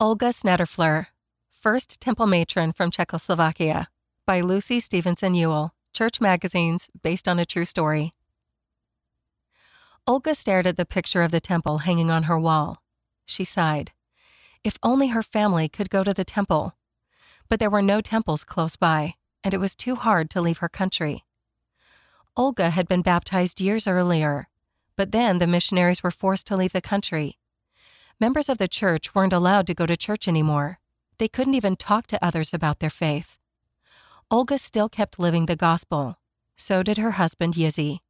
Olga Šnederfler, First Temple Matron from Czechoslovakia, by Lucy Stevenson Ewell, Church Magazines, based on a true story. Olga stared at the picture of the temple hanging on her wall. She sighed. If only her family could go to the temple. But there were no temples close by, and it was too hard to leave her country. Olga had been baptized years earlier, but then the missionaries were forced to leave the country. Members of the church weren't allowed to go to church anymore. They couldn't even talk to others about their faith. Olga still kept living the gospel. So did her husband, Jiří.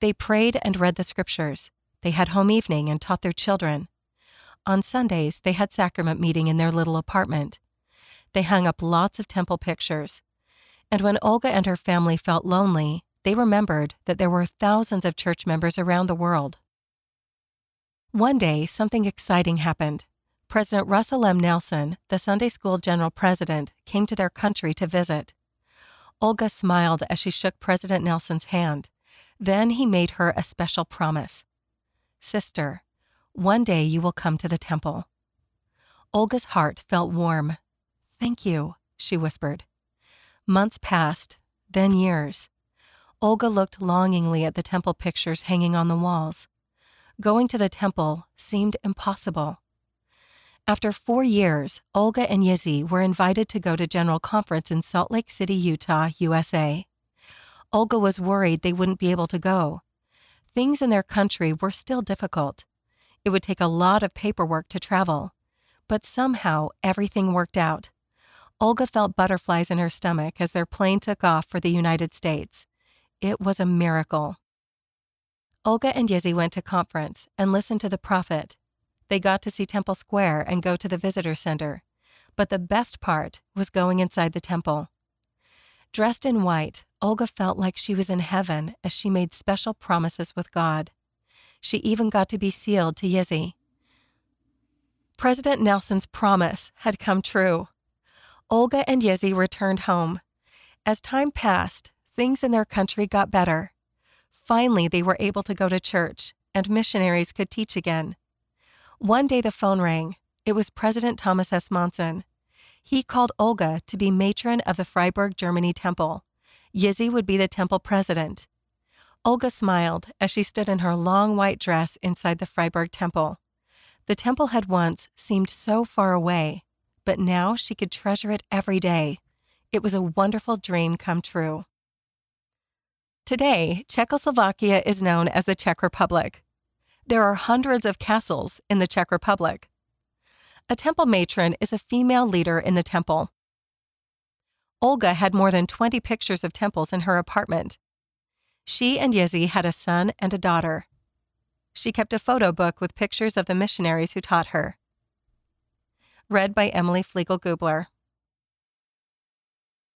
They prayed and read the scriptures. They had home evening and taught their children. On Sundays, they had sacrament meeting in their little apartment. They hung up lots of temple pictures. And when Olga and her family felt lonely, they remembered that there were thousands of church members around the world. One day, something exciting happened. President Russell M. Nelson, the Sunday School General President, came to their country to visit. Olga smiled as she shook President Nelson's hand. Then he made her a special promise Sister, one day you will come to the temple. Olga's heart felt warm. Thank you, she whispered. Months passed, then years. Olga looked longingly at the temple pictures hanging on the walls. Going to the temple seemed impossible. After four years, Olga and Jiří were invited to go to General Conference in Salt Lake City, Utah, USA. Olga was worried they wouldn't be able to go. Things in their country were still difficult. It would take a lot of paperwork to travel. But somehow everything worked out. Olga felt butterflies in her stomach as their plane took off for the United States. It was a miracle. Olga and Jiří went to conference and listened to the prophet. They got to see Temple Square and go to the visitor center. But the best part was going inside the temple. Dressed in white, Olga felt like she was in heaven as she made special promises with God. She even got to be sealed to Jiří. President Nelson's promise had come true. Olga and Jiří returned home. As time passed, things in their country got better. Finally, they were able to go to church, and missionaries could teach again. One day the phone rang. It was President Thomas S. Monson. He called Olga to be matron of the Freiburg, Germany temple. Jiří would be the temple president. Olga smiled as she stood in her long white dress inside the Freiburg temple. The temple had once seemed so far away, but now she could treasure it every day. It was a wonderful dream come true. Today, Czechoslovakia is known as the Czech Republic. There are hundreds of castles in the Czech Republic. A temple matron is a female leader in the temple. Olga had more than 20 pictures of temples in her apartment. She and Jiří had a son and a daughter. She kept a photo book with pictures of the missionaries who taught her. Read by Emily Flegel Gubler.